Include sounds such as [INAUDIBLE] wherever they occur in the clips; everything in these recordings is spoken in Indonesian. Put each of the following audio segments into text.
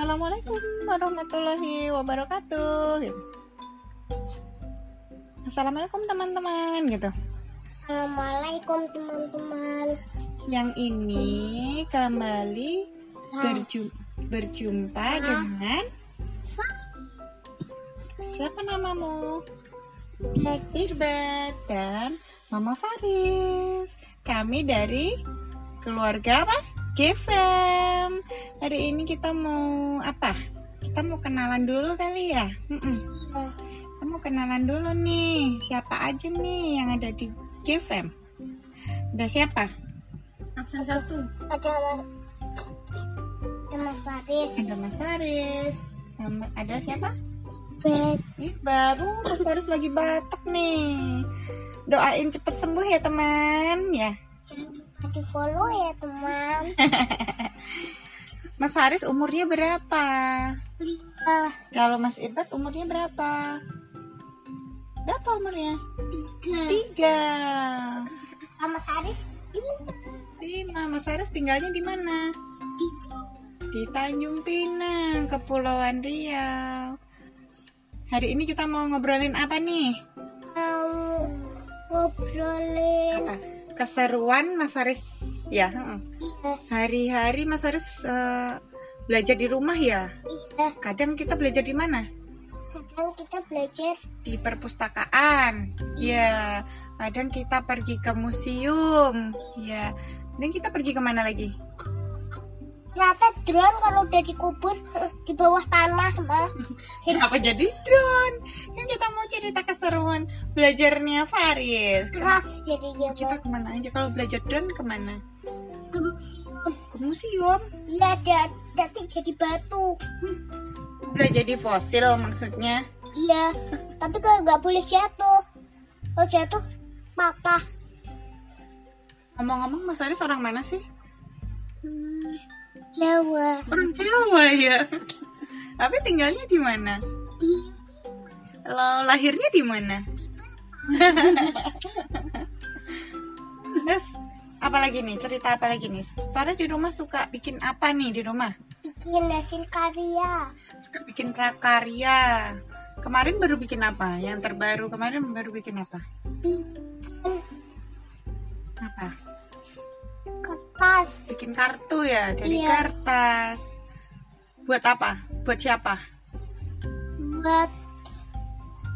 Assalamualaikum warahmatullahi wabarakatuh gitu. Assalamualaikum teman-teman gitu. Assalamualaikum teman-teman. Siang ini kembali Nah. berjum- berjumpa dengan siapa namamu? Irbat dan Mama Faris. Kami dari keluarga apa? GFM. Hari ini kita mau apa? Kita mau kenalan dulu kali ya. Mm-mm. Kita mau kenalan dulu nih. Siapa aja nih yang ada di GFM? Ada siapa? absen satu Ada Mas Faris. Ada Mas Faris. Sama ada siapa? Bet. Ih, baru Mas Faris lagi batuk nih. Doain cepet sembuh ya teman ya. Di follow ya teman. [LAUGHS] Mas Faris umurnya berapa? Lima. Kalau Mas Irbat umurnya berapa? Berapa umurnya? Tiga. Tiga. Sama Mas Faris lima. Lima. Mas Faris tinggalnya di mana? Tiga. Di Tanjung Pinang, Kepulauan Riau. Hari ini kita mau ngobrolin apa nih? Mau ngobrolin. Apa? Keseruan Mas Faris ya. Iya. Hari-hari Mas Faris eh, belajar di rumah ya. Iya. Kadang kita belajar di mana? Sekarang kita belajar Di perpustakaan. Ya. Kadang kita pergi ke museum. Ya. Dan kita pergi ke mana lagi? Ternyata drone kalau udah dikubur di bawah tanah mah. Kenapa jadi drone? Kan kita mau cerita keseruan belajarnya Faris. Keras jadinya Kita ke mana aja kalau belajar drone ke mana? Ke museum. Ke museum. Iya, ada nanti jadi batu. Udah jadi fosil maksudnya. Iya, tapi kalau nggak boleh jatuh. Kalau jatuh, patah. Ngomong-ngomong Mas Faris orang mana sih? Hmm, Jawa. Orang Jawa ya. Tapi tinggalnya di mana? Di Lo lahirnya di mana? [LAUGHS] Terus apa lagi nih? Cerita apa lagi nih? Faris di rumah suka bikin apa nih di rumah? bikin hasil karya. Suka bikin prakarya. Kemarin baru bikin apa? Yang terbaru kemarin baru bikin apa? Bikin Apa? Kertas. Bikin kartu ya dari Iya. kertas. Buat apa? Buat siapa? Buat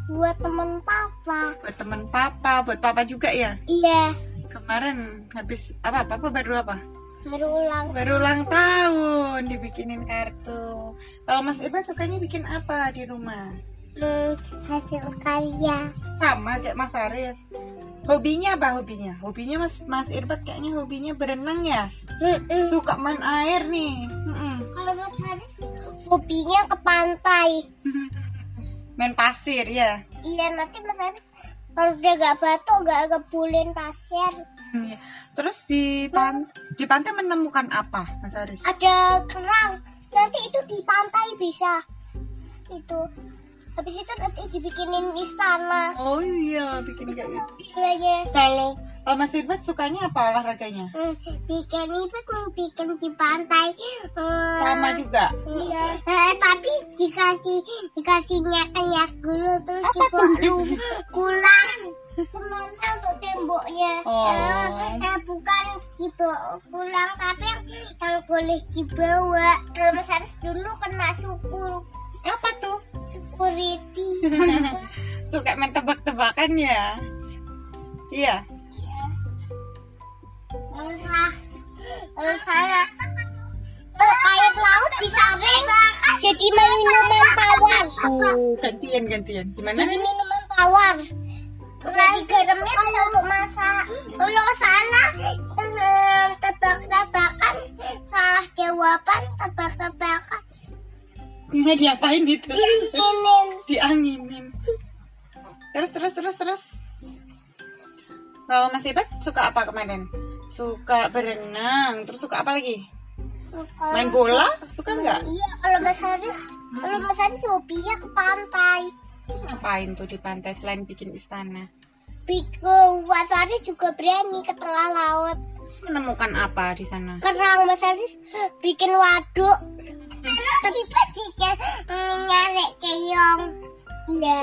buat temen papa. Buat teman papa, buat papa juga ya. Iya, Kemarin habis apa? Papa baru apa? baru ulang. Baru ulang tahun dibikinin kartu. Kalau Mas Irfan sukanya bikin apa di rumah? Hmm, hasil karya. Sama kayak Mas Aris. Hobinya apa hobinya? Hobinya Mas Mas Irbat kayaknya hobinya berenang ya. Mm-mm. Suka main air nih. Mm-mm. Kalau Mas Haris hobinya ke pantai. [LAUGHS] main pasir ya. Iya, nanti Mas Haris kalau udah gak batuk, gak kebulin pasir. Iya. Terus di pan di pantai menemukan apa, Mas Aris? ada kerang nanti itu di pantai bisa itu habis itu nanti dibikinin istana Oh iya, bikin kayak gitu. Kalau kalau Mas Irbat sukanya apa olahraganya? hmm, bikin itu mau bikin di pantai Hmm, Sama juga. iya Eh, tapi dikasih dikasih nyak nyak dulu terus Apa dibawa tuh? rum kulang semuanya untuk temboknya Oh. Eh, eh, bukan dibawa pulang tapi yang, yang boleh dibawa mas Haris dulu kena syukur Apa tuh? Security [LAUGHS] Suka main tebak-tebakan ya? Iya. Elsa Eh, air laut disaring jadi minuman tawar Oh, gantian gantian. Gimana? jadi minuman tawar Jadi garamnya bisa untuk masak Kalau salah Tebak-tebakan Salah jawaban Tebak-tebakan Nggak diapain itu? Diinginin Dianginin. Terus terus terus terus. Kalau Mas Ibat suka apa kemarin? Suka berenang. Terus suka apa lagi? Main bola? Suka nggak? Iya kalau Mas Haris Kalau Mas Haris hobinya ke pantai Terus ngapain tuh di pantai selain bikin istana? Bikin Mas Haris juga berani ke tengah laut Terus menemukan apa di sana? Kerang Mas Haris bikin waduk bikin mm, nyari keong iya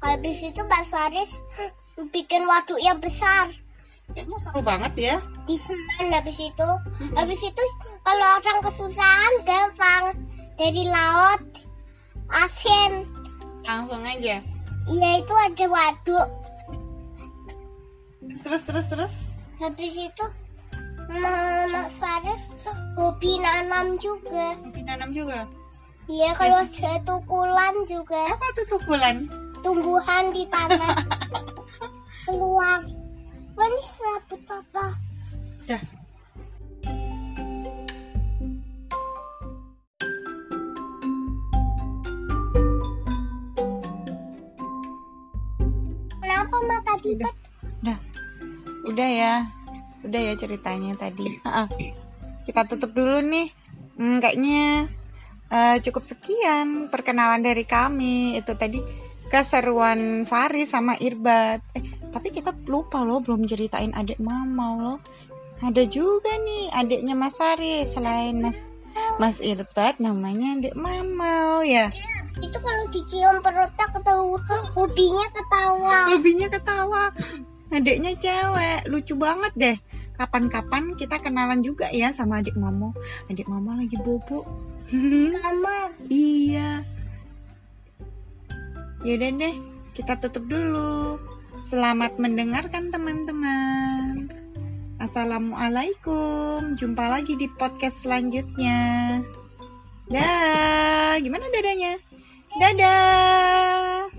habis itu Mbak Faris bikin waduk yang besar Kayaknya seru banget ya. di semen habis itu habis itu kalau orang kesusahan gampang dari laut asin Langsung aja. iya itu ada waduk Terus terus terus. habis itu Ma- Mas Faris hobi nanam juga Hobi nanam juga. iya kalau ada tukulan juga Apa tuh tukulan? tumbuhan di tanah [LAUGHS] keluar ini serabut apa Dah. kenapa mata kita Udah. Udah ya. Udah ya ceritanya tadi. Ah. Kita tutup dulu nih. Hmm, kayaknya eh, cukup sekian perkenalan dari kami. Itu tadi keseruan Faris sama Irbat. Eh, tapi kita lupa loh belum ceritain adik mama loh. Ada juga nih adiknya Mas Faris selain Mas Mas Irbat namanya adik mama ya. itu kalau dicium perutnya ketawa hobinya ketawa Hobinya ketawa. Adiknya cewek, lucu banget deh. Kapan-kapan kita kenalan juga ya sama adik mama. Adik mama lagi bobo. kamar iya. Yaudah deh, kita tutup dulu. Selamat mendengarkan teman-teman. Assalamualaikum. Jumpa lagi di podcast selanjutnya. Dah, gimana dadanya? Dadah.